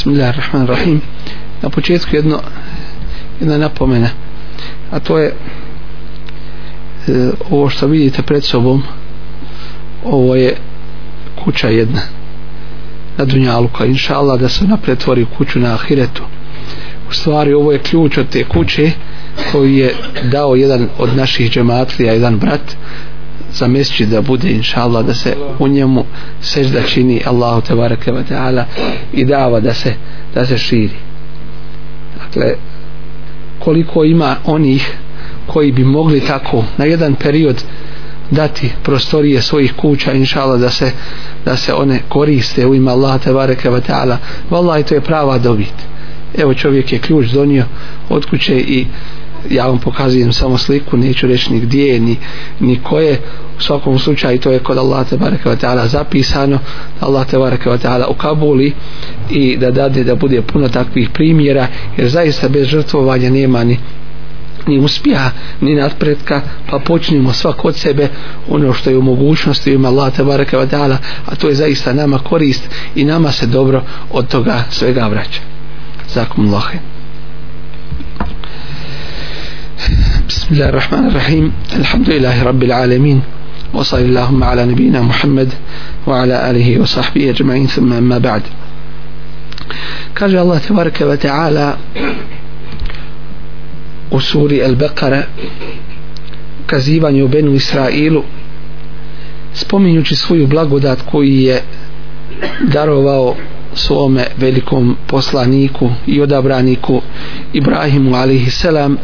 Bismillahirrahmanirrahim. Na početku jedno jedna napomena. A to je e, ovo što vidite pred sobom ovo je kuća jedna na Dunjaluka. Inša Allah da se napretvori kuću na Ahiretu. U stvari ovo je ključ od te kuće koji je dao jedan od naših džematlija, jedan brat za mesči da bude inša Allah da se u njemu sežda čini Allahu te barake wa ta'ala i dava da se, da se širi. Dakle koliko ima onih koji bi mogli tako na jedan period dati prostorije svojih kuća inša Allah da se, da se one koriste u ime Allaha te bareke ve ta'ala. Vallahi to je prava dobit. Evo čovjek je ključ donio od kuće i ja vam pokazujem samo sliku, neću reći ni gdje, ni, ni koje, u svakom slučaju to je kod Allah te baraka ta'ala zapisano, Allah te baraka ta'ala u Kabuli i da dade da bude puno takvih primjera, jer zaista bez žrtvovanja nema ni ni uspjeha, ni nadpretka, pa počnimo svak od sebe ono što je u mogućnosti ima Allah te baraka ta'ala, a to je zaista nama korist i nama se dobro od toga svega vraća. Zakum Allahe. بسم الله الرحمن الرحيم الحمد لله رب العالمين وصلى اللهم على نبينا محمد وعلى آله وصحبه أجمعين ثم أما بعد قال الله تبارك وتعالى وسوري البقرة kazivanju Benu Israilu spominjući svoju blagodat koji je darovao svome velikom poslaniku i odabraniku Ibrahimu alaihi selam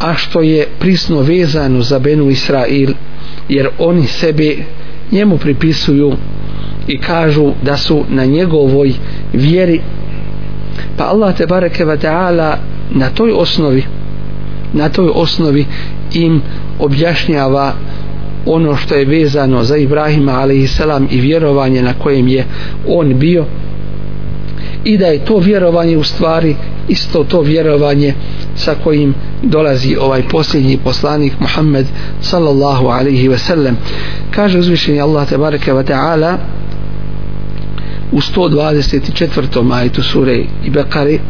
a što je prisno vezano za Benu Israil jer oni sebe njemu pripisuju i kažu da su na njegovoj vjeri. Pa Allah te bareke ve ta'ala na toj osnovi na toj osnovi im objašnjava ono što je vezano za Ibrahima alejselam i vjerovanje na kojem je on bio i da je to vjerovanje u stvari isto to vjerovanje sa kojim dolazi ovaj posljednji poslanik Muhammed sallallahu alaihi ve sellem kaže uzvišeni Allah tebareke wa ta'ala u 124. majitu sure i Bekari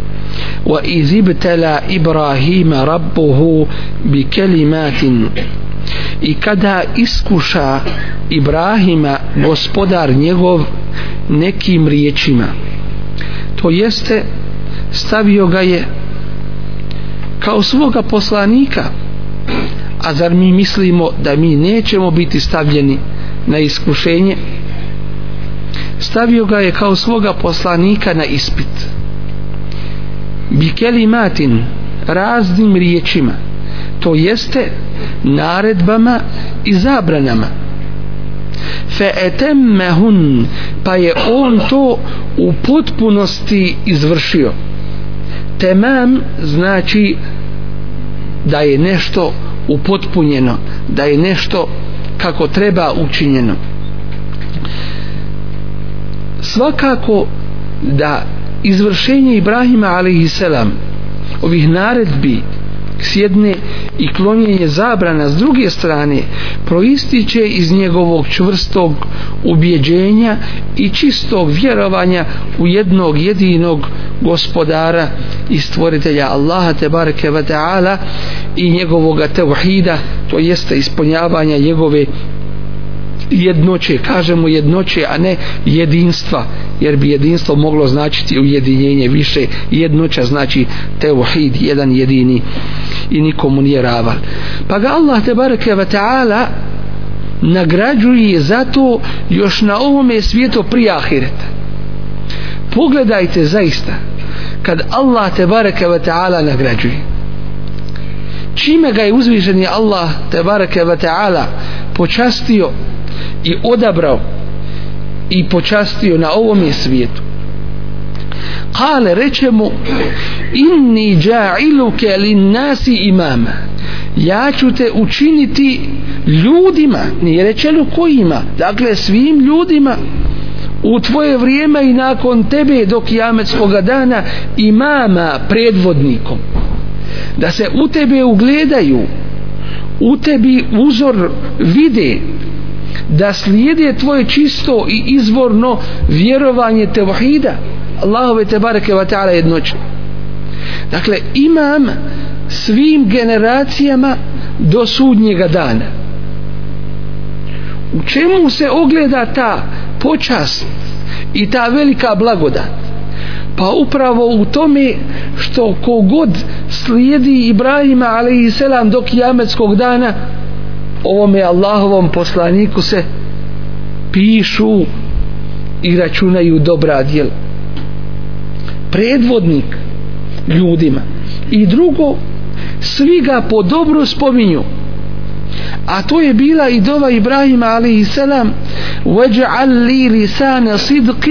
wa izibtala Ibrahima rabbuhu bi kelimatin i kada iskuša Ibrahima gospodar njegov nekim riječima to jeste stavio ga je kao svoga poslanika. A zar mi mislimo da mi nećemo biti stavljeni na iskušenje? Stavio ga je kao svoga poslanika na ispit. Bi kelimatin raznim riječima to jeste naredbama i zabranama. Fe etemmehun pa je on to u potpunosti izvršio. Temam znači da je nešto upotpunjeno da je nešto kako treba učinjeno svakako da izvršenje Ibrahima a.s. ovih naredbi s jedne i klonjenje zabrana s druge strane proističe iz njegovog čvrstog ubjeđenja i čistog vjerovanja u jednog jedinog gospodara i stvoritelja Allaha te bareke ve taala i njegovog tevhida to jeste ispunjavanja njegove jednoće, kažemo jednoće, a ne jedinstva, jer bi jedinstvo moglo značiti ujedinjenje više, jednoća znači tevhid, jedan jedini i nikomu nije ravan. Pa ga Allah te bareke ve taala nagrađuje zato još na ovome svijetu prije ahireta. Pogledajte zaista kad Allah te bareke ve taala nagrađuje. Čime ga je uzvišeni Allah te bareke ve taala počastio i odabrao i počastio na ovom svijetu kale reče mu inni ja'iluke lin nasi imama ja ću te učiniti ljudima nije rečeno kojima dakle svim ljudima u tvoje vrijeme i nakon tebe do kijametskog dana imama predvodnikom. Da se u tebe ugledaju u tebi uzor vide da slijede tvoje čisto i izvorno vjerovanje tevhida Allahove te bareke wa ta'ala jednoće. Dakle imam svim generacijama do sudnjega dana. U čemu se ogleda ta počast i ta velika blagodat. Pa upravo u tome što kogod slijedi Ibrahima alaihisselam do kijametskog dana ovome Allahovom poslaniku se pišu i računaju dobra djela. Predvodnik ljudima. I drugo svi ga po dobru spominju. A to je bila i dova Ibrahima ali i selam وَجْعَلْ لِي لِسَانَ صِدْقٍ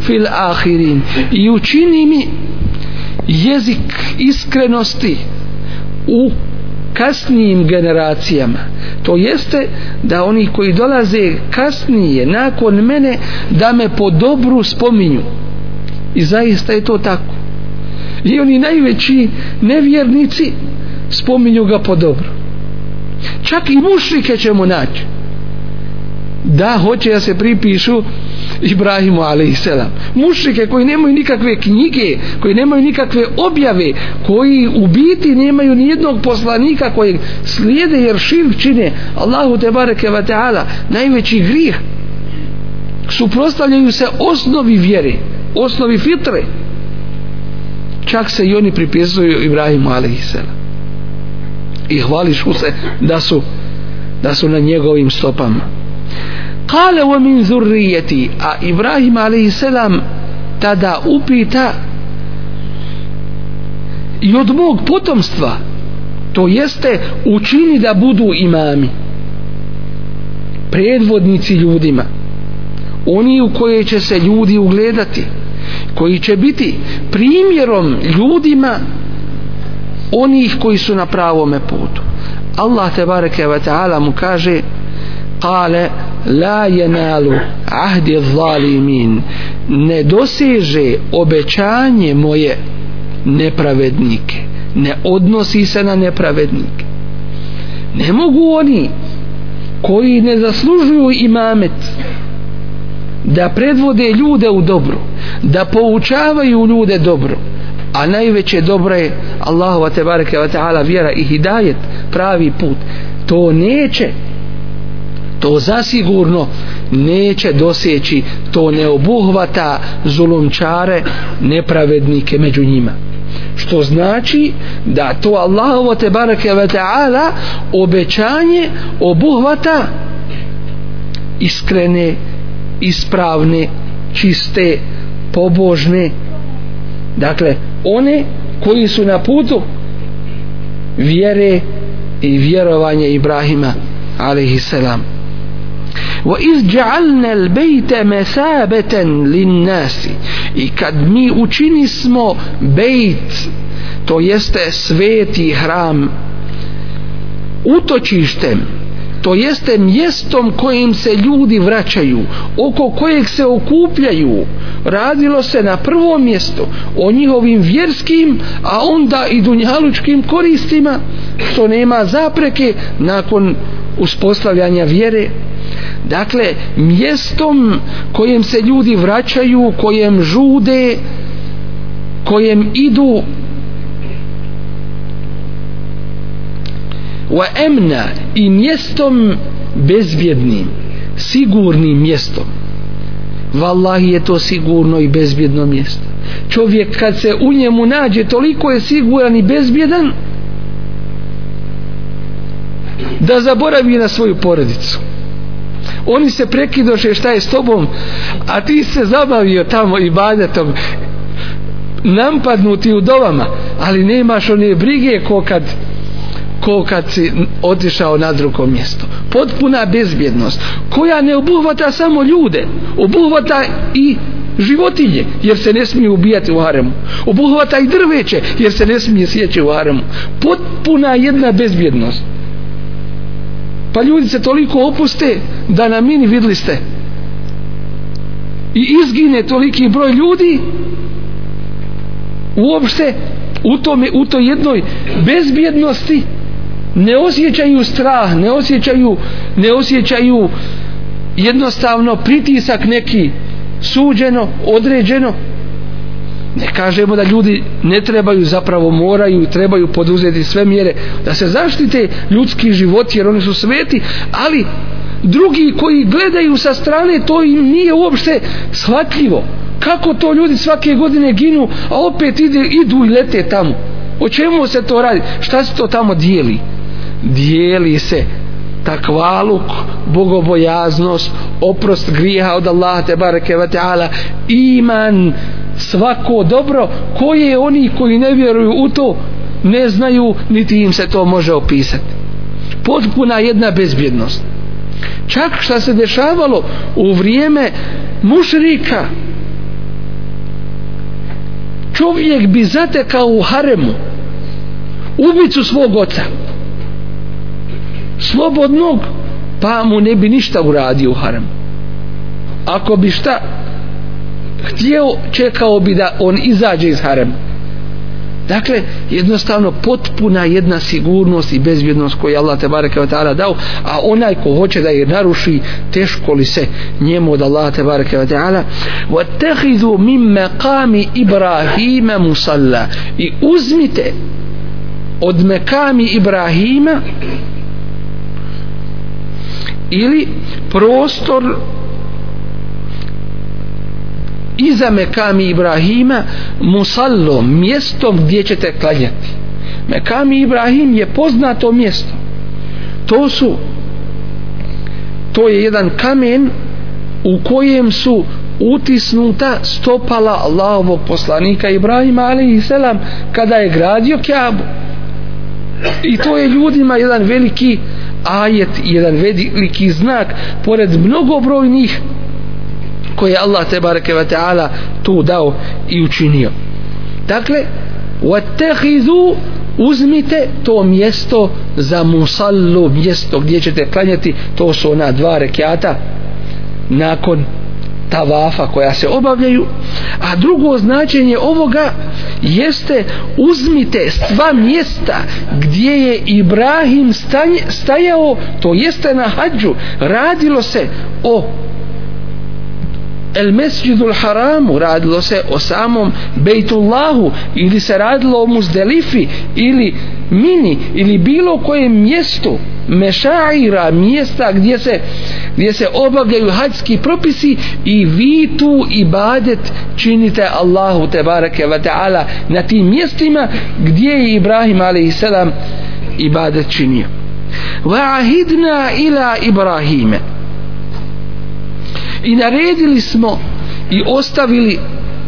فِي الْآخِرِينَ i učini mi jezik iskrenosti u kasnijim generacijama to jeste da oni koji dolaze kasnije nakon mene da me po dobru spominju i zaista je to tako i oni najveći nevjernici spominju ga po dobru čak i mušrike ćemo naći da hoće da se pripišu Ibrahimu a.s. mušrike koji nemaju nikakve knjige koji nemaju nikakve objave koji u biti nemaju nijednog poslanika kojeg slijede jer širk čine Allahu te bareke wa ta'ala najveći grih suprostavljaju se osnovi vjere osnovi fitre čak se i oni pripisuju Ibrahimu a.s. i hvališu se da su da su na njegovim stopama kale wa min zurrijeti a Ibrahim a.s. tada upita i od mog potomstva to jeste učini da budu imami predvodnici ljudima oni u koje će se ljudi ugledati koji će biti primjerom ljudima onih koji su na pravome putu Allah te bareke ve taala mu kaže kale la jenalu ahdi zalimin. Ne doseže obećanje moje nepravednike. Ne odnosi se na nepravednike. Ne mogu oni koji ne zaslužuju imamet da predvode ljude u dobro da poučavaju ljude dobro a najveće dobro je Allahu te bareke ve taala vjera i hidajet pravi put. To neće to zasigurno neće doseći to ne obuhvata zulumčare nepravednike među njima. Što znači da to Allahovo te barake ve ta'ala obećanje obuhvata iskrene ispravne čiste pobožne dakle one koji su na putu vjere i vjerovanje Ibrahima alaihi salam وإذ جعلنا البيت مثابة للناس i kad mi učini smo bejt to jeste sveti hram utočištem to jeste mjestom kojim se ljudi vraćaju oko kojeg se okupljaju radilo se na prvom mjestu o njihovim vjerskim a onda i dunjalučkim koristima što nema zapreke nakon uspostavljanja vjere dakle mjestom kojem se ljudi vraćaju kojem žude kojem idu wa emna i mjestom bezbjednim sigurnim mjestom. Vallahi je to sigurno i bezbjedno mjesto. Čovjek kad se u njemu nađe toliko je siguran i bezbjedan da zaboravi na svoju porodicu oni se prekidoše šta je s tobom? A ti se zabavio tamo i badetom nampadnuti u dovama ali nemaš one brige ko kad ko kad si otišao na drugo mjesto. Potpuna bezbjednost koja ne obuhvata samo ljude obuhvata i životinje jer se ne smije ubijati u haremu. Obuhvata i drveće jer se ne smije sjeći u haremu. Potpuna jedna bezbjednost pa ljudi se toliko opuste da na mini vidli ste i izgine toliki broj ljudi uopšte u tome u toj jednoj bezbjednosti. Ne osjećaju strah ne osjećaju ne osjećaju jednostavno pritisak neki suđeno, određeno ne kažemo da ljudi ne trebaju zapravo moraju i trebaju poduzeti sve mjere da se zaštite ljudski život jer oni su sveti ali drugi koji gledaju sa strane to im nije uopšte shvatljivo. Kako to ljudi svake godine ginu a opet ide, idu i lete tamo? O čemu se to radi? Šta se to tamo dijeli? Dijeli se takvaluk, bogobojaznost, oprost grijeha od Allaha te bareke ve taala, iman, svako dobro, koje oni koji ne vjeruju u to ne znaju, niti im se to može opisati. Potpuna jedna bezbjednost. Čak šta se dešavalo u vrijeme mušrika, čovjek bi zatekao u haremu ubicu svog oca slobodnog pa mu ne bi ništa uradio u harem ako bi šta htio čekao bi da on izađe iz harema. Dakle jednostavno potpuna jedna sigurnost i bezbjednost koju Allah te bareke ve taala dao a onaj ko hoće da je naruši teško li se njemu od Allah te bareke ve taala? Wattakhidhu min maqami ibrahima musalla. I uzmite od mekami Ibrahima ili prostor iza Mekami Ibrahima musallom, mjestom gdje ćete klanjati. Mekami Ibrahim je poznato mjesto. To su to je jedan kamen u kojem su utisnuta stopala Allahovog poslanika Ibrahima alaihi selam kada je gradio Kjabu i to je ljudima jedan veliki ajet, jedan veliki znak pored mnogobrojnih koje Allah te bareke ve taala tu dao i učinio. Dakle, wattakhizu uzmite to mjesto za musallu, mjesto gdje ćete klanjati, to su ona dva rekiata nakon tavafa koja se obavljaju a drugo značenje ovoga jeste uzmite sva mjesta gdje je Ibrahim stajao to jeste na hađu radilo se o el mesjidul haramu radilo se o samom bejtullahu ili se radilo o muzdelifi ili mini ili bilo kojem mjestu mešaira mjesta gdje se gdje se obavljaju hađski propisi i vi tu ibadet činite Allahu te barake wa ta'ala na tim mjestima gdje je Ibrahim a.s. ibadet činio wa ahidna ila Ibrahime i naredili smo i ostavili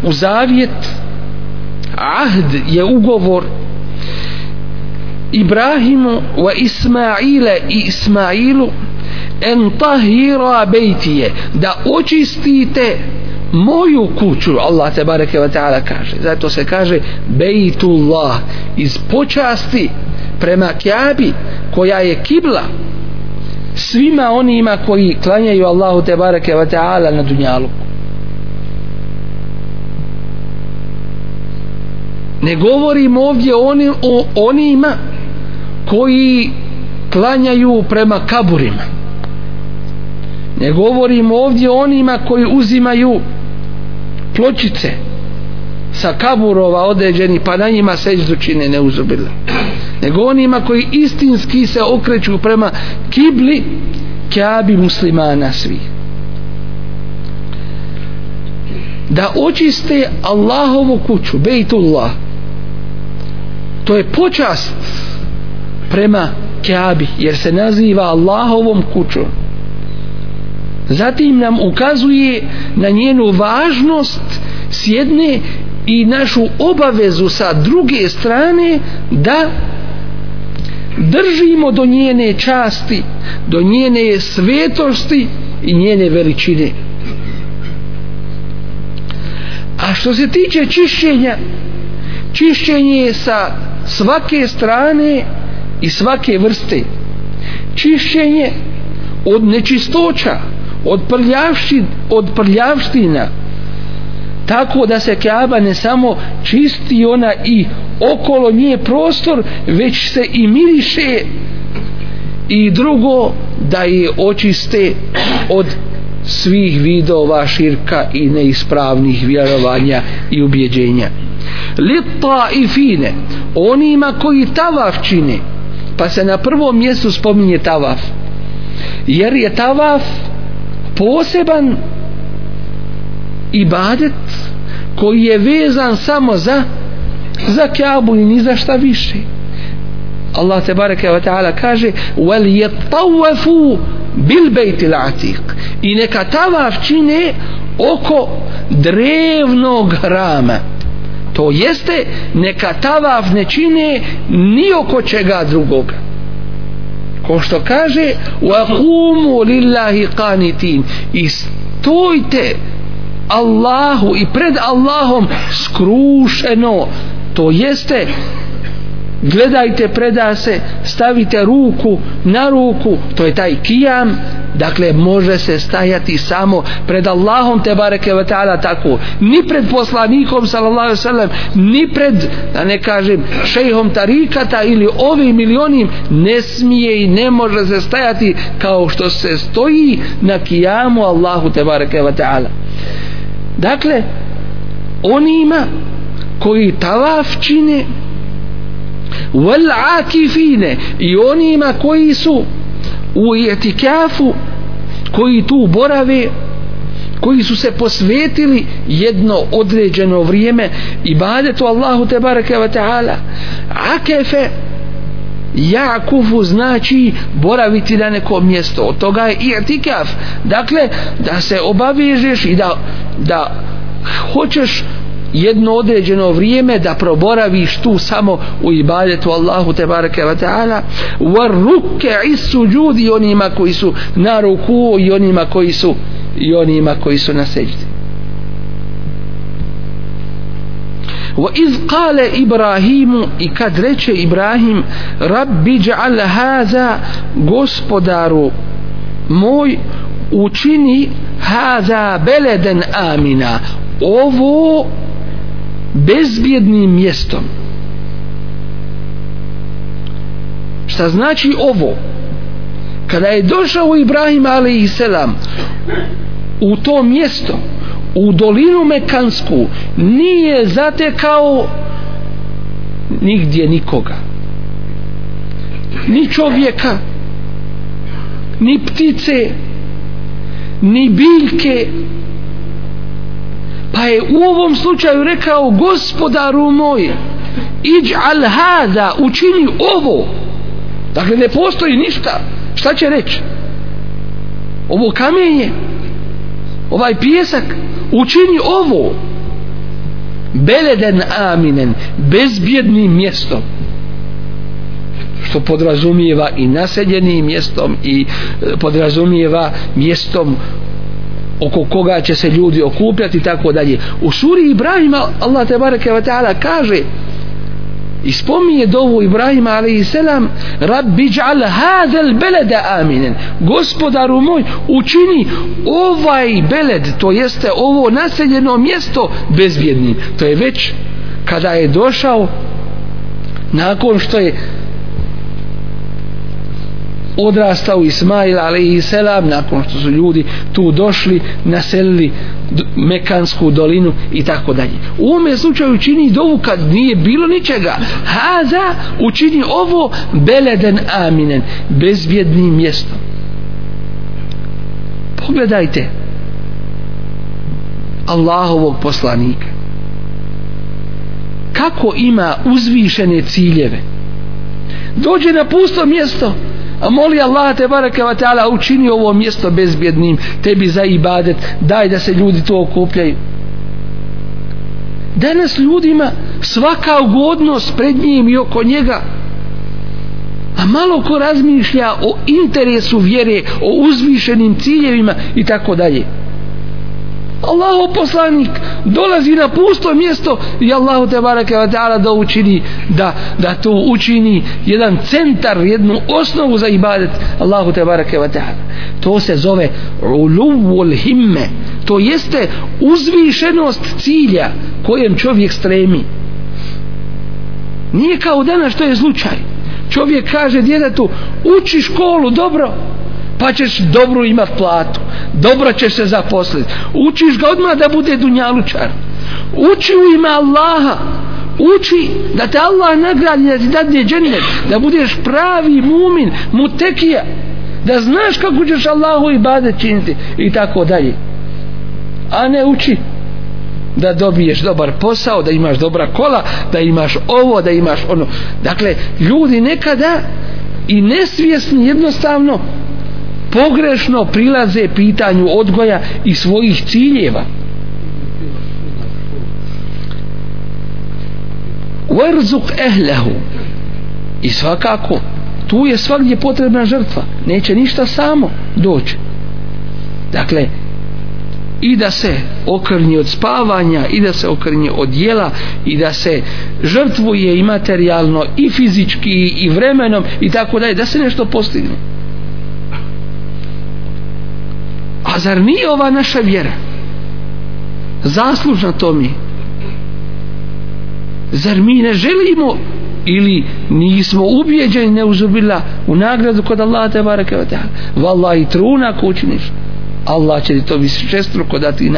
u zavjet ahd je ugovor Ibrahimu wa Ismaile i Ismailu en tahira bejtije da očistite moju kuću Allah te bareke wa ta'ala kaže. Zato se kaže bejtullah iz počasti prema kjabi koja je kibla svima onima koji klanjaju Allahu te bareke ve ta'ala na dunjalu ne govorim ovdje oni, o onima koji klanjaju prema kaburima. Ne govorim ovdje onima koji uzimaju pločice sa kaburova određeni pa na njima seđu čine neuzubile nego onima koji istinski se okreću prema kibli kjabi muslimana svi da očiste Allahovu kuću Bejtullah. To je počast prema kjabi jer se naziva Allahovom kućom. Zatim nam ukazuje na njenu važnost s jedne i našu obavezu sa druge strane da držimo do njene časti do njene svetosti i njene veličine. A što se tiče čišćenja čišćenje je sa svake strane i svake vrste. Čišćenje od nečistoća od prljavština, od prljavština tako da se Kaaba ne samo čisti ona i okolo nije prostor već se i miriše. I drugo da je očiste od svih vidova širka i neispravnih vjerovanja i ubjeđenja. Lita i fine onima koji tavaf čine pa se na prvom mjestu spominje tavaf. Jer je tavaf poseban ibadet koji je vezan samo za za kjabu i ni za šta više. Allah te bareke ve taala kaže wal yatawafu bil bayt al atiq. I neka tavaf čine oko drevnog hrama to jeste neka tavaf ne čine ni oko čega drugoga. Ko što kaže wa qumu lillahi qanitin. I stojte Allahu i pred Allahom skrušeno. To jeste gledajte preda se stavite ruku na ruku to je taj kijam dakle može se stajati samo pred Allahom te bareke ve taala tako. Ni pred poslanikom sallallahu alejhi ve sellem ni pred da ne kažem šejhom tarikata ili ovim milionim ne smije i ne može se stajati kao što se stoji na kijamu Allahu te bareke ve taala dakle onima koji tavaf čine wal akifine i onima koji su u etikafu koji tu borave koji su se posvetili jedno određeno vrijeme ibadetu Allahu te bareke ve taala akefe Jakufu znači boraviti na neko mjesto od toga je i'tikaf. Dakle da se obavežeš i da, da hoćeš jedno određeno vrijeme da proboraviš tu samo u ibadetu Allahu te bareke ve taala. Wa ruk'i sujudi onima koji su na ruku i onima koji su i onima koji su na sećdi wa iz qala ibrahimu i kad reče ibrahim rabbi ja'al haza gospodaru moj učini haza beleden amina ovo bezbjednim mjestom šta znači ovo kada je došao Ibrahim a.s. u to mjesto u dolinu Mekansku nije zatekao nigdje nikoga. Ni čovjeka ni ptice ni biljke. Pa je u ovom slučaju rekao gospodaru moj iđ'al hada učini ovo. Dakle ne postoji ništa. Šta će reći? Ovo kamenje? Ovaj pijesak? Učini ovo beleden aminen bezbjednim mjestom što podrazumijeva i naseljenim mjestom i e, podrazumijeva mjestom oko koga će se ljudi okupljati i tako dalje. U suri Ibrahima Allah te bareke ve taala kaže i spominje dovu Ibrahima alejhi selam Rabbi ij'al hadel beleda aminen. gospodaru moj učini ovaj beled to jeste ovo naseljeno mjesto bezbjednim to je već kada je došao nakon što je odrastao Ismail alaihi selam nakon što su ljudi tu došli naselili Mekansku dolinu i tako dalje. U ovome slučaju čini dovu kad nije bilo ničega. Haza učini ovo beleden aminen bezbjednim mjestom. Pogledajte Allahovog poslanika. Kako ima uzvišene ciljeve. Dođe na pusto mjesto a moli Allah te baraka wa ta'ala učini ovo mjesto bezbjednim tebi za ibadet daj da se ljudi to okupljaju. Danas ljudima svaka ugodnost pred njim i oko njega. A malo ko razmišlja o interesu vjere o uzvišenim ciljevima i tako dalje. Allahov poslanik dolazi na pusto mjesto i Allahu te bareke ve taala da učini da da to učini jedan centar jednu osnovu za ibadet Allahu te bareke ve taala. To se zove ulul himme. To jeste uzvišenost cilja kojem čovjek stremi. Nije kao danas što je slučaj. Čovjek kaže djetetu uči školu dobro pa ćeš dobru imat platu dobro ćeš se zaposliti. Učiš ga odmah da bude dunjalučar. Uči u ime Allaha. Uči da te Allah nagradi da ti dadne džennet da budeš pravi mumin mutekija da znaš kako ćeš Allahu i bade činiti i tako dalje. A ne uči da dobiješ dobar posao, da imaš dobra kola, da imaš ovo, da imaš ono. Dakle, ljudi nekada i nesvjesni jednostavno pogrešno prilaze pitanju odgoja i svojih ciljeva. Verzuk ehlehu. I svakako tu je svakdje potrebna žrtva. Neće ništa samo doći. Dakle i da se okrnji od spavanja i da se okrnji od jela i da se žrtvuje i materijalno i fizički i vremenom i tako dalje da se nešto postigne. A zar nije ova naša vjera? Zaslužna to mi. Zar mi ne želimo ili nismo ubijeđeni neuzubila u nagradu kod Allaha te bareke wa ta'ala? Vallahi truna ako učiniš. Allah će ti to višestruko dati i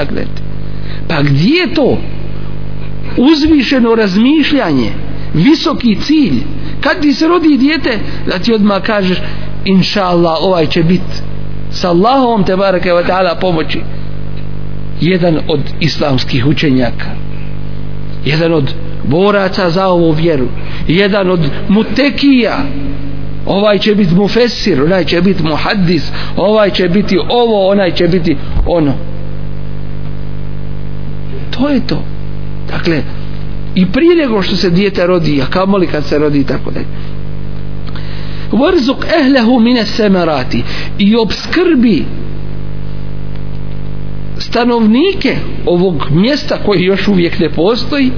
pa gdje je to uzvišeno razmišljanje? Visoki cilj. Kad ti se rodi dijete da ti odmah kažeš inša Allah ovaj će biti sa Allahom te barake wa ta'ala pomoći. Jedan od islamskih učenjaka jedan od boraca za ovu vjeru jedan od mutekija ovaj će biti mufesir onaj će biti muhaddis ovaj će biti ovo onaj će biti ono. To je to. Dakle i prije nego što se dijete rodi a kamoli kad se rodi tako dalje varzuk ehlehu mine semerati. I obskrbi stanovnike ovog mjesta koji još uvijek ne postoji.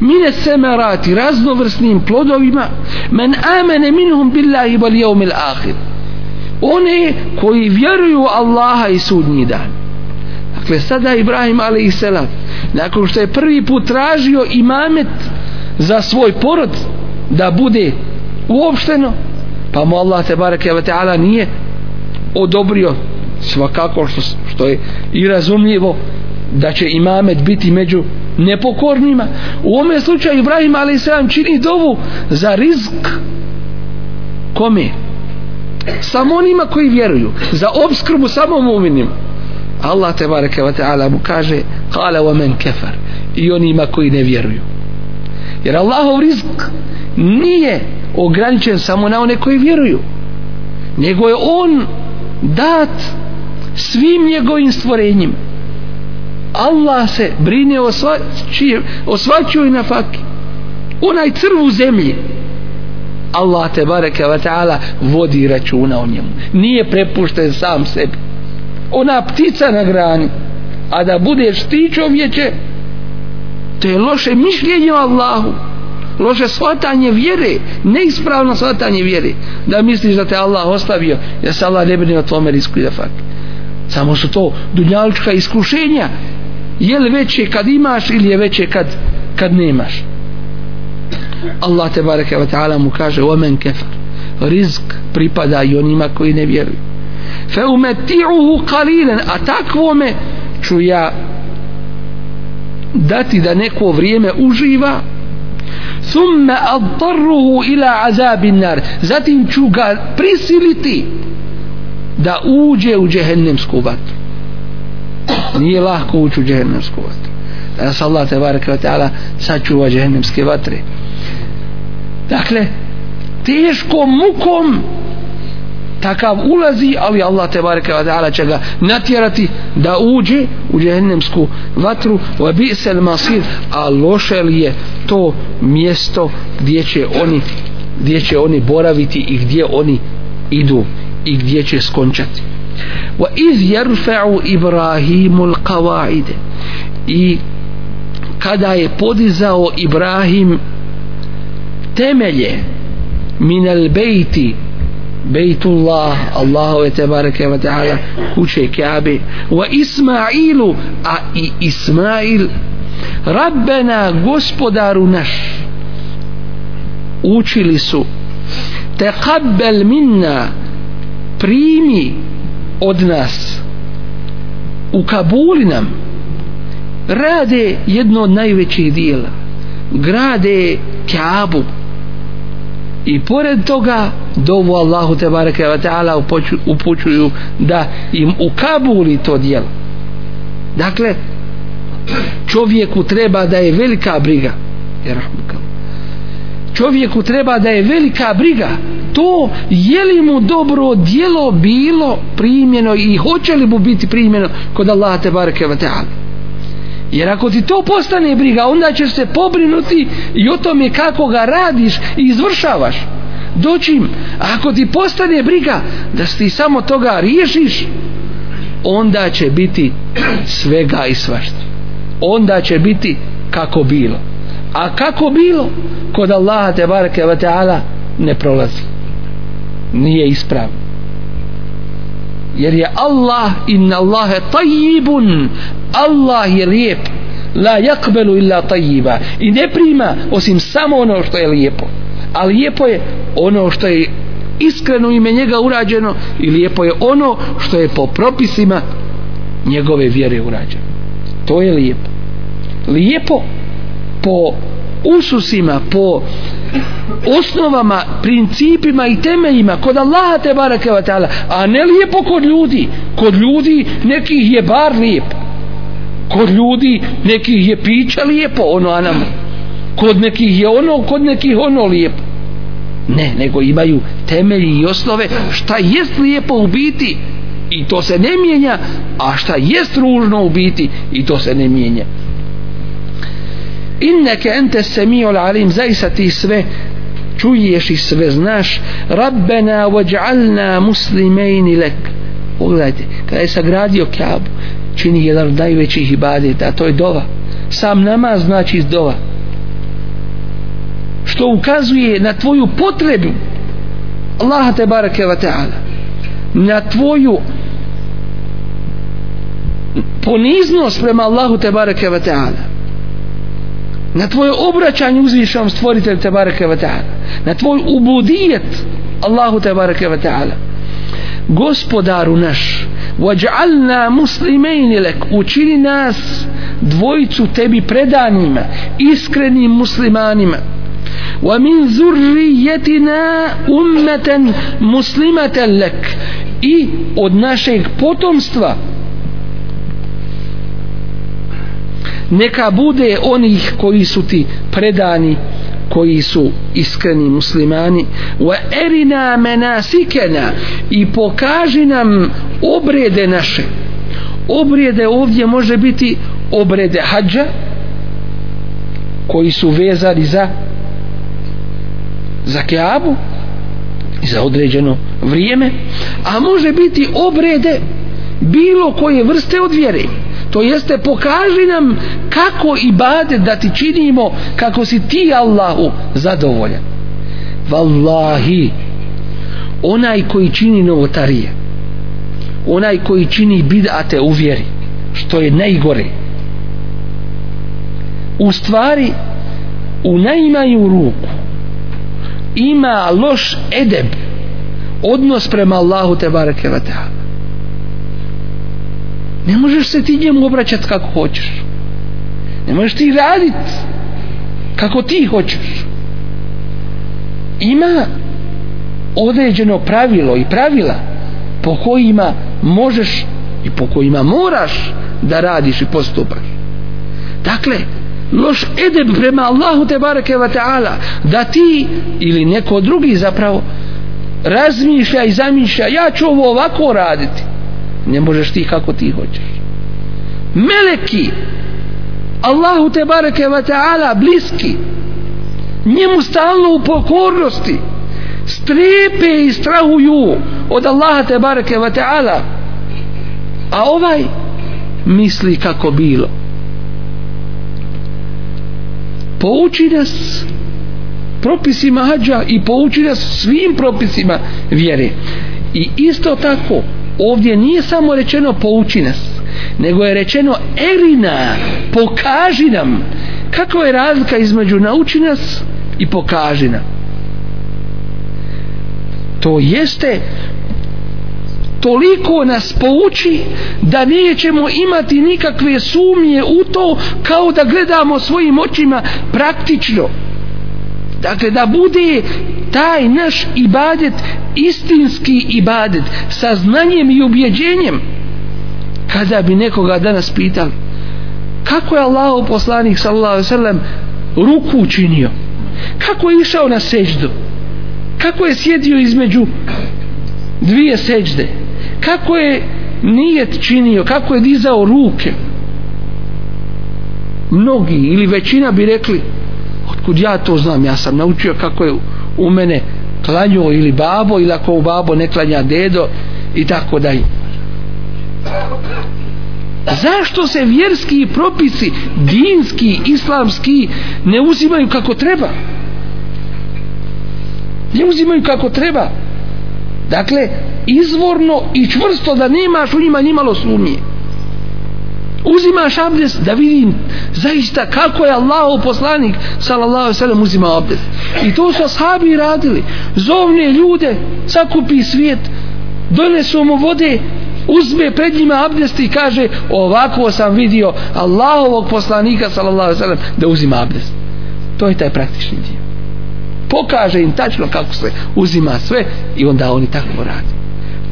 Mine semerati raznovrsnim plodovima. Men amene minhum billahi wal yawmil akhir. One koji vjeruju Allaha i sudnji dan. Dakle sada Ibrahim a.s. nakon što je prvi put tražio imamet za svoj porod da bude uopšteno pa mu Allah te bareke ve taala nije odobrio svakako što, što je i razumljivo da će imamet biti među nepokornima. U ovome slučaju Ibrahim a.s. čini dovu za rizk kome? Samo onima koji vjeruju za obskrbu samo muminima. Allah te bareke ve ta'ala mu kaže qala wa men kefar i onima koji ne vjeruju. Jer Allahov rizk nije ograničen samo na one koji vjeruju nego je on dat svim njegovim stvorenjima. Allah se brine o, sva, čije, o svačoj na faki onaj crv u zemlji Allah te bareke wa ta'ala vodi računa o njemu. Nije prepušten sam sebi. Ona ptica na grani a da budeš ti čovječe to je loše mišljenje o Allahu loše shvatanje vjere neispravno shvatanje vjere. Da misliš da te Allah ostavio da se Allah ne brine o tome risku da fakt samo su to dunjalička iskušenja. Je li veće kad imaš ili je veće kad, kad nemaš? Allah te bareke ve ta'ala mu kaže omen kefar. Rizk pripada i onima koji ne vjeruju. Fe umeti'uhu qalilan a takvome ću ja dati da neko vrijeme uživa thumme adtarruhu ila azabin nar. Zatim ću ga prisiliti da uđe u džehennemsku vatru. Nije lahko ući u džehennemsku vatru. Da nas Allah te baraka wa ta'ala sačuva džehennemske vatre. Dakle teškom mukom takav ulazi ali Allah te bareke ve ta'ala će ga natjerati da uđe u džehennemsku vatru. Wa bi'sal masir a loše li je to mjesto gdje će oni gdje će oni boraviti i gdje oni idu i gdje će skončati. Wa iz yarfa'u ibrahimul qawaid i kada je podizao Ibrahim temelje min al bejti bejtullah Allahu ve tebareke ve ta'ala kuće Kabe wa Ismailu a i Ismail Rabbena gospodaru naš učili su teqabbel minna primi od nas u Kabuli nam rade jedno od najvećih dijela grade Kaabu i pored toga dovu Allahu te bareke ve ta'ala upućuju da im ukabuli to djelo. Dakle čovjeku treba da je velika briga. E, čovjeku treba da je velika briga to je li mu dobro djelo bilo primjeno i hoće li mu biti primjeno kod Allaha te bareke ve ta'ala jer ako ti to postane briga onda ćeš se pobrinuti i o tome kako ga radiš i izvršavaš. Doćim ako ti postane briga da ti samo toga riješiš onda će biti svega i svašta. Onda će biti kako bilo. A kako bilo kod Allaha te bareke ve ta'ala ne prolazi. Nije ispravno jer je Allah inna Allahe tajibun. Allah je lijep. La yakbelu illa tajiba. I ne prima osim samo ono što je lijepo. A lijepo je ono što je iskreno ime njega urađeno i lijepo je ono što je po propisima njegove vjere urađeno. To je lijepo. Lijepo po ususima po osnovama, principima i temeljima kod Allaha te barake wa ta'ala a ne lijepo kod ljudi. Kod ljudi nekih je bar lijep. Kod ljudi nekih je pića lijepo ono anamo. Kod nekih je ono kod nekih ono lijepo. Ne, nego imaju temelji i osnove šta jest lijepo u biti i to se ne mijenja a šta jest ružno u biti i to se ne mijenja inneke ente semiul alim zaista ti sve čuješ i sve znaš. Rabbena vaj'alna muslimejni lek pogledajte kada je sagradio kjabu čini jedan od najvećih ibadeta a to je dova. Sam namaz znači dova. Što ukazuje na tvoju potrebu. Allaha te barake wa ta'ala. Na tvoju poniznost prema Allahu te barake wa ta'ala na tvoje obraćanje uzvišenom stvoritelju te bareke ve taala na tvoj ubudijet Allahu te bareke ve taala gospodaru naš waj'alna muslimin lak učini nas dvojicu tebi predanima iskrenim muslimanima. Wa min zurriyyatina ummatan muslimatan lak. I od našeg potomstva neka bude onih koji su ti predani koji su iskreni muslimani. Wa erina menasikena i pokaži nam obrede naše. Obrede ovdje može biti obrede hađa koji su vezani za za keabu za određeno vrijeme a može biti obrede bilo koje vrste od vjere to jeste pokaži nam kako ibadet da ti činimo kako si ti Allahu zadovoljan. Vallahi onaj koji čini novotarije onaj koji čini bidate u vjeri što je najgore u stvari u najmanju ruku ima loš edeb odnos prema Allahu te bareke ta'ala ne možeš se ti njemu obraćati kako hoćeš. Ne možeš ti radit kako ti hoćeš. Ima određeno pravilo i pravila po kojima možeš i po kojima moraš da radiš i postupaš. Dakle loš edeb prema Allahu te bareke wa ta'ala da ti ili neko drugi zapravo razmišlja i zamišlja ja ću ovo ovako raditi ne možeš ti kako ti hoćeš. Meleki Allahu te bareke wa ta'ala bliski njemu stalno u pokornosti strepe i strahuju od Allaha te bareke wa ta'ala. A ovaj misli kako bilo. Pouči nas propisima hađa i pouči nas svim propisima vjere. I isto tako ovdje nije samo rečeno pouči nas nego je rečeno erina pokaži nam. Kakva je razlika između nauči nas i pokaži nam? To jeste toliko nas pouči da nećemo imati nikakve sumnje u to kao da gledamo svojim očima praktično. Dakle da bude taj naš ibadet istinski ibadet sa znanjem i ubjeđenjem. Kada bi nekoga danas pitali kako je Allah poslanik sallallahu alaihi sallam ruku učinio? Kako je išao na seždu? Kako je sjedio između dvije sežde? Kako je nijet činio? Kako je dizao ruke? Mnogi ili većina bi rekli otkud ja to znam? Ja sam naučio kako je u mene klanio ili babo ili ako u babo ne klanja dedo i tako dalje. Zašto se vjerski propisi dinski, islamski ne uzimaju kako treba? Ne uzimaju kako treba. Dakle izvorno i čvrsto da nemaš u njima nimalo sumnje uzimaš abdest da vidim zaista kako je Allah poslanik sallallahu sallam uzima abdest. I to su ashabi radili. Zovne ljude sakupi svijet donesu mu vode uzme pred njima abdest i kaže ovako sam vidio Allahovog poslanika sallallahu sallam da uzima abdest. To je taj praktični dio. Pokaže im tačno kako se uzima sve i onda oni tako radi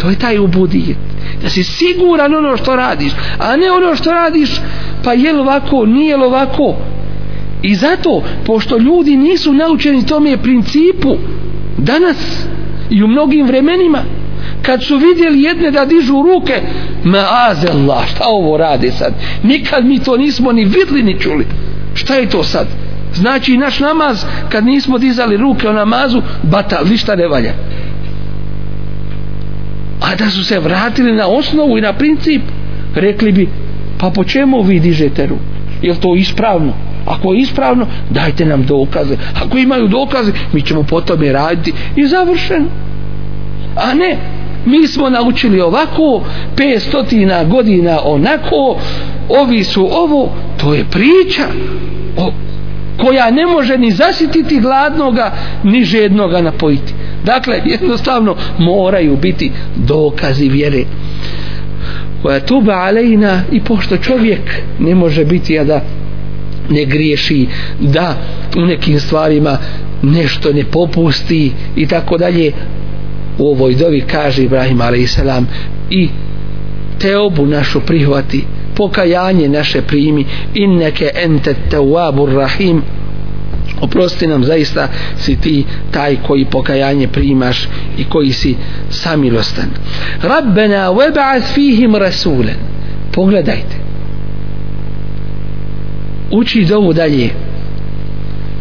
to je taj ubudijet da si siguran ono što radiš a ne ono što radiš pa je li ovako, nije li ovako? I zato pošto ljudi nisu naučeni tome principu danas i u mnogim vremenima kad su vidjeli jedne da dižu ruke maazellah, šta ovo rade sad? Nikad mi to nismo ni vidli ni čuli. Šta je to sad? Znači naš namaz kad nismo dizali ruke o namazu bata, ništa ne valja a da su se vratili na osnovu i na princip rekli bi pa po čemu vi dižete ruku? Je to ispravno? Ako je ispravno dajte nam dokaze. Ako imaju dokaze mi ćemo po tome raditi. I završeno. A ne mi smo naučili ovako 500 godina onako ovi su ovo to je priča o, koja ne može ni zasititi gladnoga ni žednoga napojiti dakle jednostavno moraju biti dokazi vjere koja tuba alejna i pošto čovjek ne može biti a da ne griješi da u nekim stvarima nešto ne popusti i tako dalje u ovoj dovi kaže Ibrahim a.s. i teobu našu prihvati pokajanje naše primi inneke ente tawabur rahim oprosti nam zaista si ti taj koji pokajanje primaš i koji si samilostan Rabbena weba'ath fihim rasulen pogledajte uči dovu dalje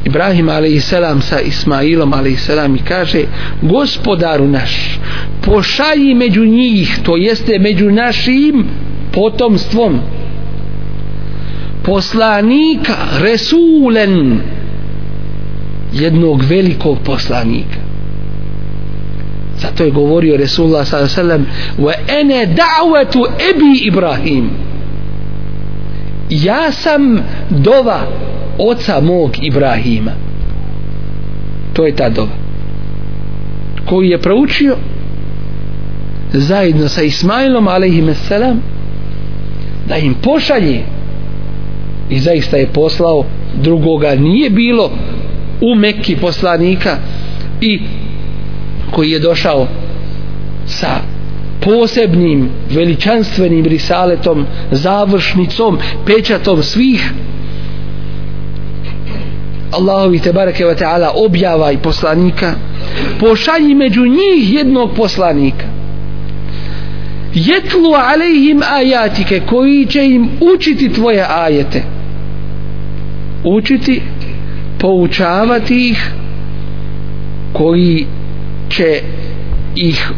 Ibrahim a.s. sa Ismailom a.s. i kaže gospodaru naš pošalji među njih to jeste među našim potomstvom poslanika Resulen jednog velikog poslanika. Zato je govorio Resulullah s.a.v. wa ene da'watu ebi Ibrahim. Ja sam dova oca mog Ibrahima. To je ta dova. Koju je proučio zajedno sa Ismailom alaihissalam da im pošalje. I zaista je poslao drugoga nije bilo u Mekki poslanika i koji je došao sa posebnim veličanstvenim risaletom završnicom pečatom svih. Allahovi te bareke ve ta'ala objava i poslanika. Pošalji među njih jednog poslanika. Jetlu alejhim ajatike koji će im učiti tvoje ajete. Učiti poučavati ih koji će ih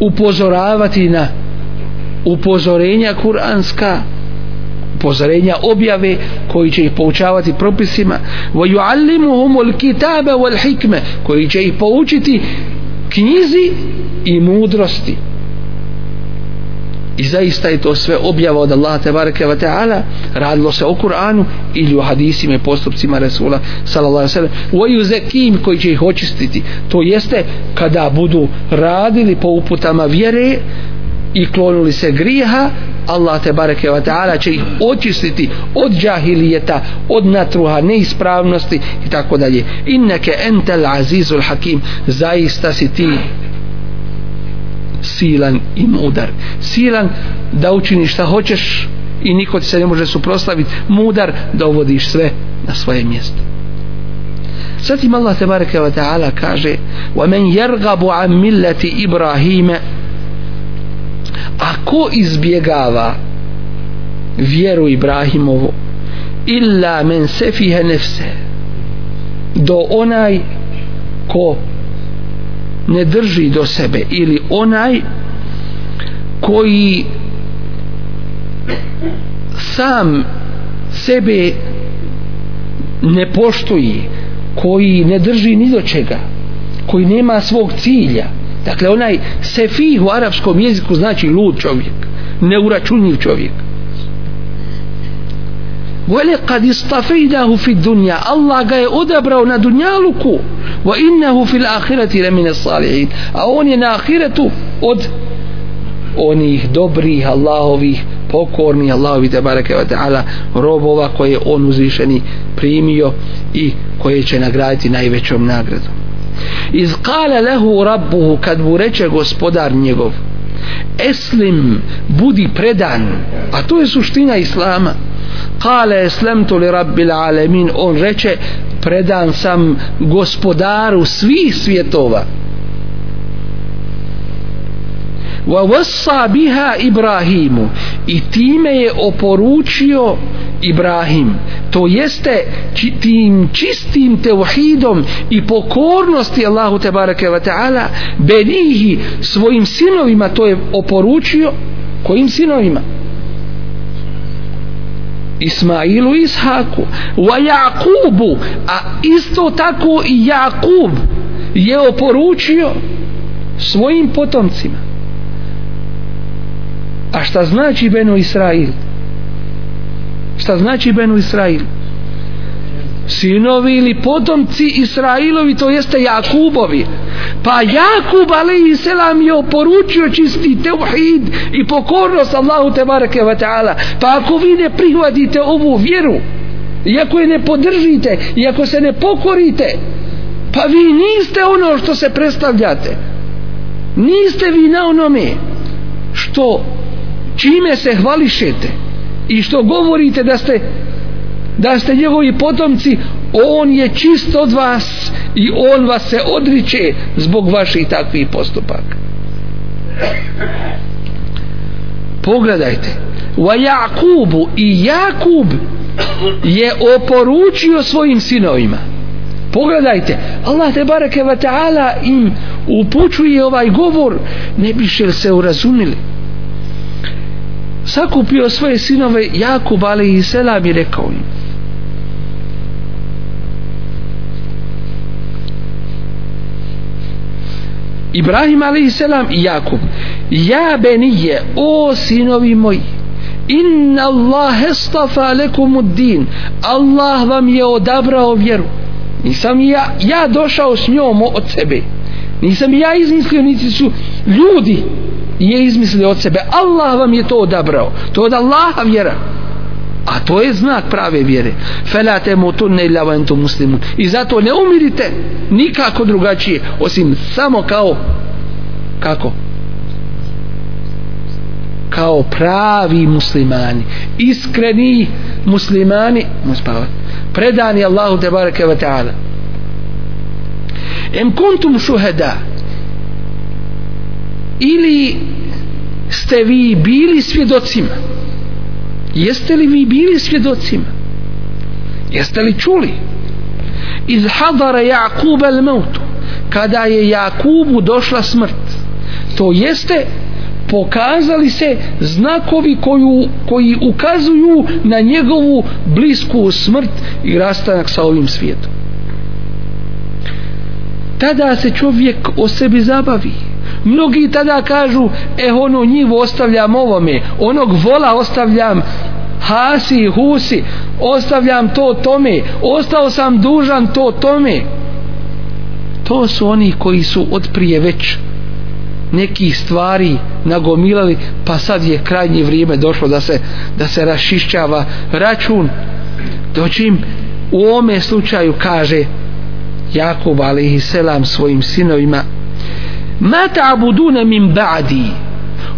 upozoravati na upozorenja kuranska upozorenja objave koji će ih poučavati propisima. Wa yuallimuhum alkitaba wal hikma koji će ih poučiti knjizi i mudrosti i zaista je to sve objava od Allaha tebareke ve ta'ala. Radilo se o Kur'anu ili o hadisima i postupcima Resula sallallahu alejhi ve u zekim koji će ih očistiti. To jeste kada budu radili po uputama vjere i klonuli se grijeha Allah te bareke ve ta'ala će ih očistiti od džahilijeta od natruha neispravnosti i tako dalje. Inneke entel azizul hakim. Zaista si ti silan i mudar. Silan da učini šta hoćeš i niko ti se ne može suprostaviti mudar da uvodiš sve na svoje mjesto. Zatim Allah te bareke wa ta'ala kaže wa men yargabu an millati ibrahime ako izbjegava vjeru Ibrahimovu illa men sefihe nefse do onaj ko ne drži do sebe ili onaj koji sam sebe ne poštuje koji ne drži ni do čega koji nema svog cilja Dakle, onaj sefih u arapskom jeziku znači lud čovjek, neuračunjiv čovjek. Vole kad istafejdahu fi dunja, Allah ga je odabrao na dunjaluku, wa innahu fil ahireti remine salihin. A on je na ahiretu od onih dobrih Allahovih pokornih Allahovi te bareke wa ta'ala robova koje on uzvišeni primio i koje će nagraditi najvećom nagradom. Iz qala lehu rabbuhu kad mu reče gospodar njegov eslim budi predan. A to je suština islama kale eslemtu li rabbil alemin on reče predan sam gospodaru svih svjetova. Wa wassa biha Ibrahimu. I time je oporučio Ibrahim. To jeste tim čistim teuhidom i pokornosti Allahu te bareke ve taala benihi svojim sinovima to je oporučio kojim sinovima? Ismailu i Ishaku wa Jakubu a isto tako i Jakub je oporučio svojim potomcima. A šta znači Benu Israil? Šta znači Benu Israil? Sinovi ili potomci Israilovi to jeste Jakubovi. Pa Jakub alaihi selam je oporučio čisti teuhid i pokornost Allahu te bareke wa ta'ala. Pa ako vi ne prihvatite ovu vjeru i ako je ne podržite i ako se ne pokorite pa vi niste ono što se predstavljate. Niste vi na onome što čime se hvališete i što govorite da ste da ste njegovi potomci on je čist od vas i on vas se odriče zbog vaših takvih postupaka. Pogledajte wa Jakubu i Jakub je oporučio svojim sinovima. Pogledajte Allah te bareke wa ta'ala im upućuje ovaj govor ne biše se urazumili. Sakupio svoje sinove Jakub ali i selam i rekao im Ibrahim a.s. i Jakub. Ja benije o sinovi moji inna Allah estafa lekum din. Allah vam je odabrao vjeru. Nisam ja, ja došao s njom od sebe. Nisam ja izmislio niti su ljudi je izmislio od sebe. Allah vam je to odabrao. To od Allaha vjera a to je znak prave vjere. Fela temutunne illa wa entum muslimun. I zato ne umirite nikako drugačije osim samo kao kako? Kao pravi muslimani. Iskreni muslimani predani Allahu te bareke ve taala. Em kuntum shuhada ili ste vi bili svjedocima jeste li vi bili svjedocima? Jeste li čuli? Iz hadara Jakub el mautu kada je Jakubu došla smrt to jeste pokazali se znakovi koju, koji ukazuju na njegovu blisku smrt i rastanak sa ovim svijetom. Tada se čovjek o sebi zabavi. Mnogi tada kažu e ono njivo ostavljam ovome onog vola ostavljam hasi husi ostavljam to tome ostao sam dužan to tome. To su oni koji su od prije već nekih stvari nagomilali pa sad je krajnje vrijeme došlo da se da se rašišćava račun. Doćim u ome slučaju kaže Jakub alaihi selam svojim sinovima ma ta'buduna min ba'di?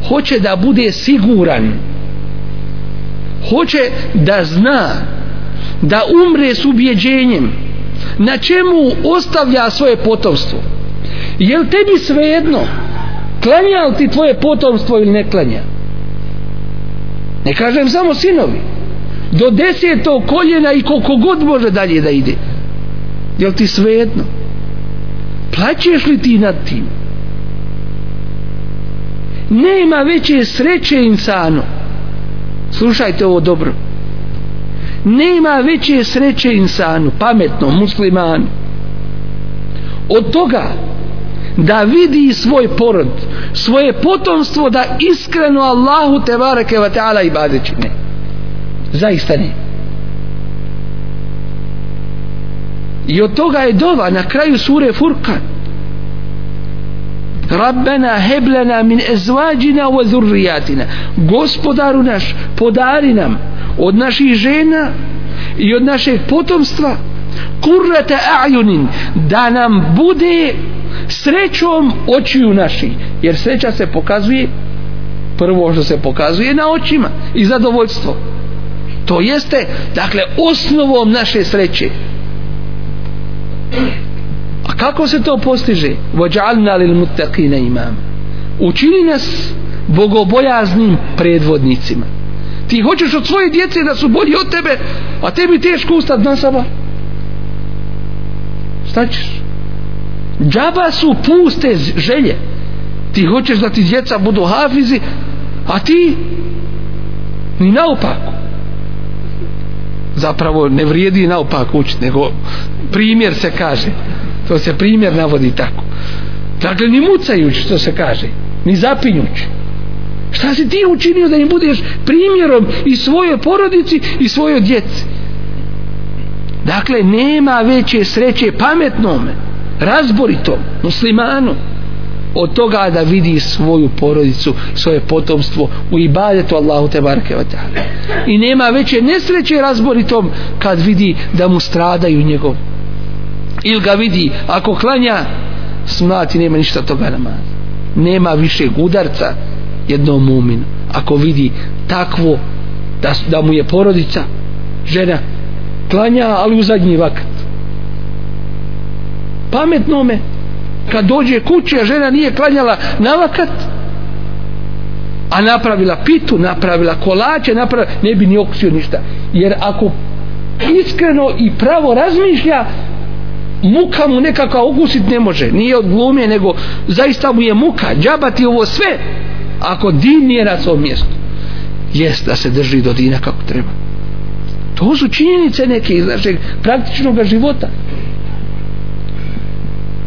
Hoće da bude siguran hoće da zna da umre s ubjeđenjem na čemu ostavlja svoje potomstvo. Jel tebi svejedno klanja li ti tvoje potomstvo ili ne klanja? Ne kažem samo sinovi. Do desetog koljena i koliko god može dalje da ide. Jel ti svejedno? Plaćeš li ti nad tim? Nema veće sreće insano slušajte ovo dobro. Nema veće sreće insanu pametnom muslimanu od toga da vidi svoj porod svoje potomstvo da iskreno Allahu te bareke ve ta'ala ibadet čini zaista ne. I od toga je dova na kraju sure Furkan Rabbena heblena min ezvađina wa zurrijatina. Gospodaru naš podari nam od naših žena i od našeg potomstva kurrata a'junin da nam bude srećom očiju naših. Jer sreća se pokazuje prvo što se pokazuje na očima i zadovoljstvo. To jeste dakle osnovom naše sreće kako se to postiže? Vođalna lil muttaqina imam. Učini nas bogobojaznim predvodnicima. Ti hoćeš od svoje djece da su bolji od tebe a tebi teško ustati na saba šta ćeš? Džaba su puste želje. Ti hoćeš da ti djeca budu hafizi a ti ni naopako zapravo ne vrijedi naopako učiti nego primjer se kaže to se primjer navodi tako. Dakle ni mucajući što se kaže ni zapinjući. Šta si ti učinio da im budeš primjerom i svoje porodici i svoje djeci? Dakle nema veće sreće pametnome razboritom muslimanu od toga da vidi svoju porodicu svoje potomstvo u ibadetu Allahu te barke i nema veće nesreće razboritom kad vidi da mu stradaju njegov ili ga vidi ako klanja smlati nema ništa toga namaz. Nema više gudarca jednom muminu ako vidi takvo da, da mu je porodica žena klanja ali u zadnji vakat. Pametnome kad dođe kuće a žena nije klanjala na vakat a napravila pitu napravila kolače napravila, ne bi ni okusio ništa. Jer ako iskreno i pravo razmišlja muka mu nekako okusit ne može nije od glume nego zaista mu je muka. Džabati ovo sve ako din nije na svom mjestu. Jest da se drži do dina kako treba. To su činjenice neke iz našeg praktičnog života.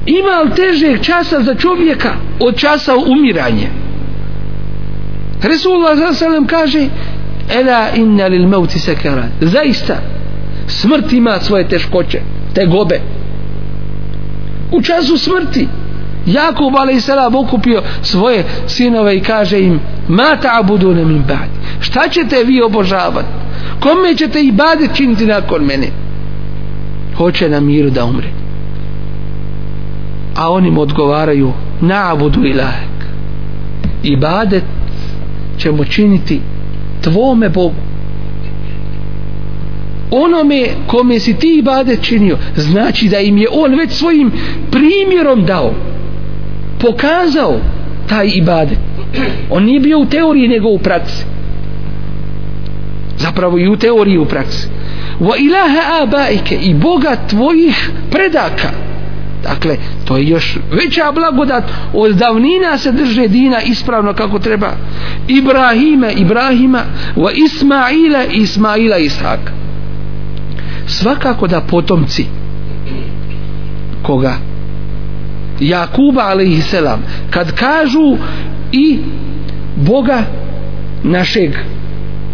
Ima li težeg časa za čovjeka od časa umiranja? Resulullah s.a.v. kaže Ela inna lil mauti sekarat zaista smrt ima svoje teškoće te gobe u času smrti. Jakub a.s. okupio svoje sinove i kaže im ma ta'budune min ba'di. Šta ćete vi obožavati kome ćete i bade činiti nakon mene? Hoće na miru da umre. A oni mu odgovaraju na'budu ilahek ibadet ćemo činiti tvome Bogu onome kome si ti ibadet činio znači da im je on već svojim primjerom dao pokazao taj ibadet. On nije bio u teoriji nego u praksi. Zapravo i u teoriji u praksi. Wa ilaha abaike i boga tvojih predaka. Dakle to je još veća blagodat od davnina se drže dina ispravno kako treba. Ibrahime Ibrahima wa Ismaila Ismaila Ishaka svakako da potomci koga? Jakuba alaihisselam kad kažu i Boga našeg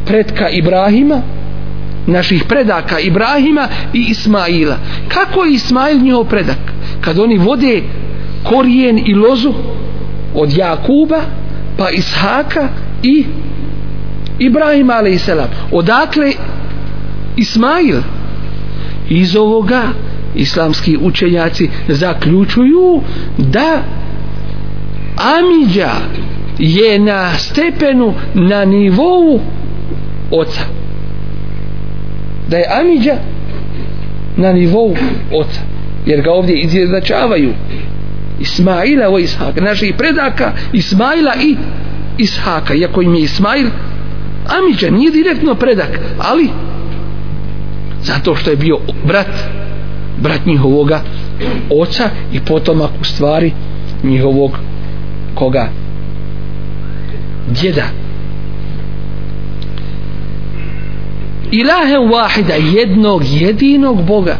predka Ibrahima naših predaka Ibrahima i Ismaila. Kako je Ismail njihov predak? Kad oni vode korijen i lozu od Jakuba pa Ishaka i Ibrahima alaihisselam odakle Ismail? Iz ovoga islamski učenjaci zaključuju da Amidža je na stepenu na nivou oca. Da je Amidža na nivou oca jer ga ovdje izjednačavaju Ismaila o Ishaka naših predaka Ismaila i Ishaka iako im je Ismail Amidža nije direktno predak ali zato što je bio brat brat njihovoga oca i potomak u stvari njihovog koga? Djeda. Ilahe wahida jednog jedinog Boga.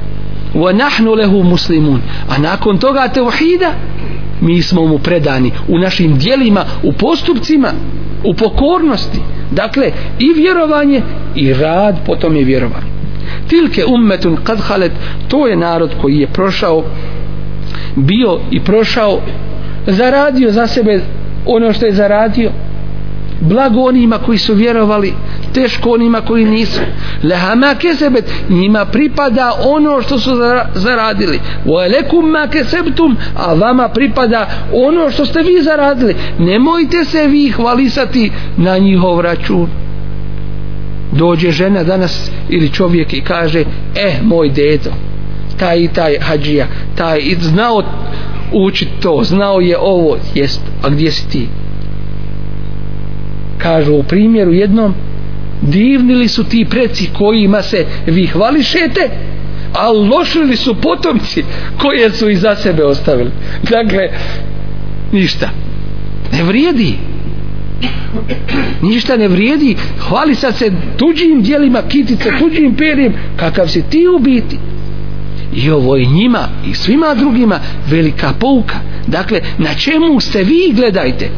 Wa nahnu lehu muslimun. A nakon toga tevhida mi smo mu predani u našim dijelima u postupcima u pokornosti. Dakle i vjerovanje i rad potom je vjerovanje tilke ummetun kad halet to je narod koji je prošao bio i prošao zaradio za sebe ono što je zaradio. Blago onima koji su vjerovali teško onima koji nisu. Lehama kesebet njima pripada ono što su zaradili. Vojelekum ma kesebtum a vama pripada ono što ste vi zaradili. Nemojte se vi hvalisati na njihov račun dođe žena danas ili čovjek i kaže eh moj dedo taj i taj hađija taj i znao učit to znao je ovo jest a gdje si ti? Kažu u primjeru jednom divnili su ti preci kojima se vi hvališete a lošili su potomci koje su iza sebe ostavili? Dakle ništa ne vrijedi ništa ne vrijedi. Hvali sad se tuđim dijelima kitice, tuđim perjem kakav si ti u biti. I ovo je njima i svima drugima velika pouka. Dakle na čemu ste vi gledajte?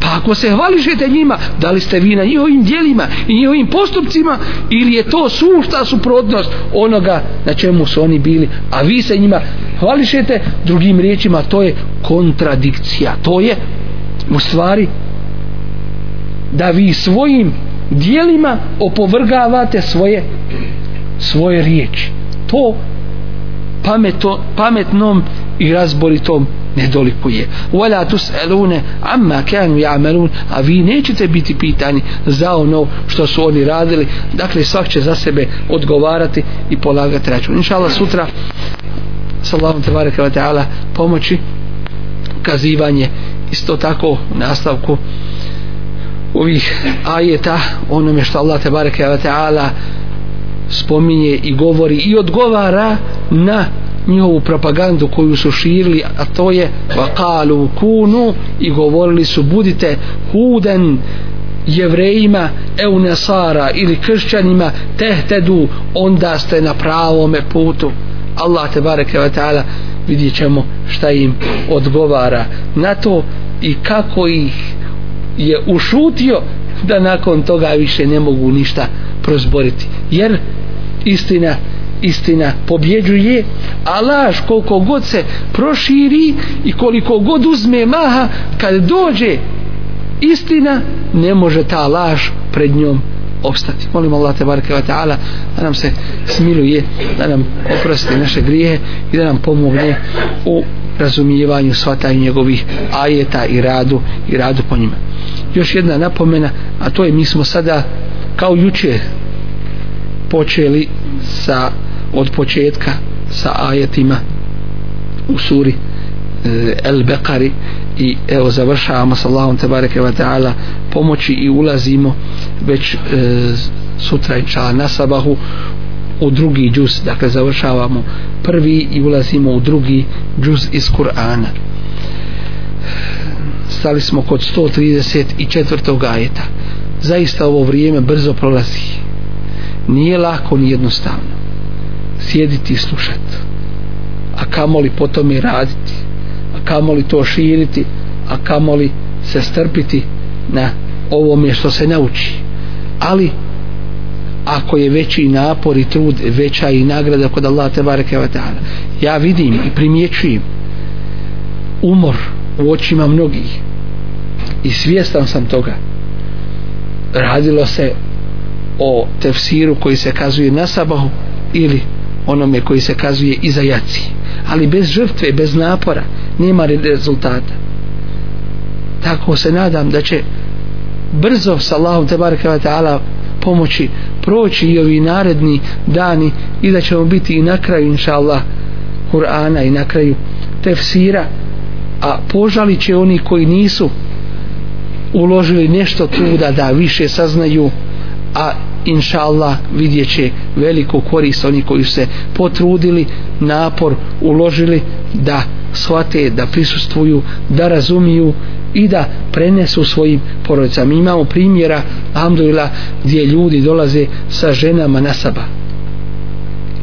Pa ako se hvališete njima da li ste vi na njihovim dijelima i njihovim postupcima ili je to sušta suprotnost onoga na čemu su oni bili a vi se njima hvališete? Drugim riječima to je kontradikcija. To je u stvari da vi svojim dijelima opovrgavate svoje svoje riječi. To pameto, pametnom i razboritom nedolikuje wala tus'aluna amma kanu ya'malun. A vi nećete biti pitani za ono što su oni radili. Dakle svak će za sebe odgovarati i polagati račun. Inshallah sutra sallallahu tebareke ve taala pomoći kazivanje isto tako u nastavku ovih ajeta onome što Allah te bareke ve taala spominje i govori i odgovara na njihovu propagandu koju su širili a to je vakalu kunu i govorili su budite huden jevrejima eunasara ili kršćanima tehtedu onda ste na pravome putu. Allah te bareke ve taala vidjet ćemo šta im odgovara na to i kako ih je ušutio da nakon toga više ne mogu ništa prozboriti jer istina istina pobjeđuje a laž koliko god se proširi i koliko god uzme maha kad dođe istina ne može ta laž pred njom opstati. Molim Allah te barke wa taala da nam se smiluje, da nam oprosti naše grijehe i da nam pomogne u razumijevanju shvatanju njegovih ajeta i radu i radu po njima. Još jedna napomena, a to je mi smo sada kao juče počeli sa od početka sa ajetima u suri eh, e, El Bekari i evo završavamo sa Allahom tebareke wa ta'ala pomoći i ulazimo već e, sutra inša na sabahu u drugi džuz. Dakle završavamo prvi i ulazimo u drugi džuz iz Kur'ana. Stali smo kod 134. ajeta. Zaista ovo vrijeme brzo prolazi. Nije lako ni jednostavno sjediti i slušati a kamoli potom i raditi a kamoli to širiti a kamoli se strpiti na ovome što se nauči. Ali ako je veći napor i trud veća i nagrada kod Allah te bareke ve taala. Ja vidim i primjećujem umor u očima mnogih i svjestan sam toga. Radilo se o tefsiru koji se kazuje na sabahu ili onome koji se kazuje iza jaci. Ali bez žrtve, bez napora nema rezultata. Tako se nadam da će brzo sa Allahom te bareke ve ta'ala pomoći proći i ovi naredni dani i da ćemo biti i na kraju inša Allah Kur'ana i na kraju tefsira. A požalit će oni koji nisu uložili nešto truda da više saznaju a inša Allah vidjet će veliku korist oni koji se potrudili napor uložili da shvate, da prisustvuju da razumiju i da prenesu svojim porodicama. Mi imamo primjera, alhamdulillah, gdje ljudi dolaze sa ženama na saba.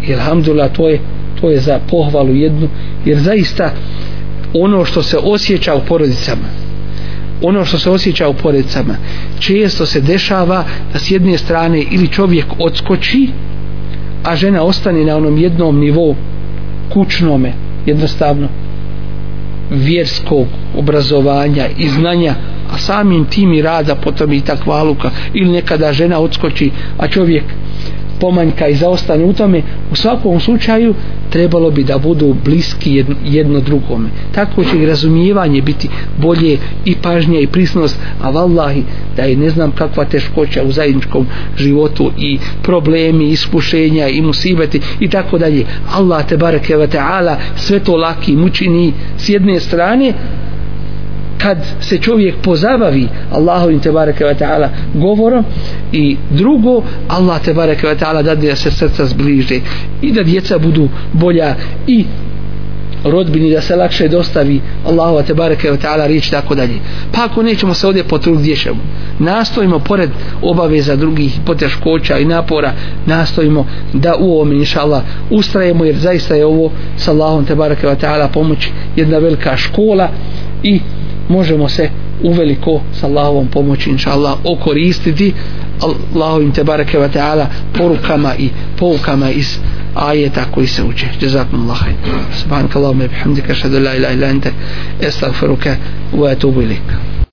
I alhamdulillah, to je, to je za pohvalu jednu, jer zaista ono što se osjeća u porodicama, ono što se osjeća u porodicama, često se dešava da s jedne strane ili čovjek odskoči, a žena ostane na onom jednom nivou kućnome, jednostavno vjerskog obrazovanja i znanja a samim tim i rada potom i takvaluka ili nekada žena odskoči a čovjek pomanjka i zaostane u tome. U svakom slučaju trebalo bi da budu bliski jedno, jedno drugome. Tako će i razumijevanje biti bolje i pažnja i prisnost a vallahi da je ne znam kakva teškoća u zajedničkom životu i problemi, iskušenja i musibeti i tako dalje. Allah te bareke ve taala sve to laki mučini s jedne strane kad se čovjek pozabavi Allahovim te bareke ve taala govorom i drugo Allah te bareke ve taala da da se srca zbliže i da djeca budu bolja i rodbini da se lakše dostavi Allahu te bareke ve taala riječ tako dalje. Pa ako nećemo se ovdje potruditi gdje ćemo? Nastojimo pored obaveza drugih poteškoća i napora nastojimo da u ovom inshallah ustrajemo jer zaista je ovo sa Allahom te bareke ve taala pomoć jedna velika škola i možemo se uveliko sa Allahovom pomoći inša Allah okoristiti Allahovim te bareke wa ta'ala porukama i poukama iz ajeta koji se uče. Jazakum Allah subhanak bihamdika ashhadu la ilaha illa anta astaghfiruka wa atubu ilaik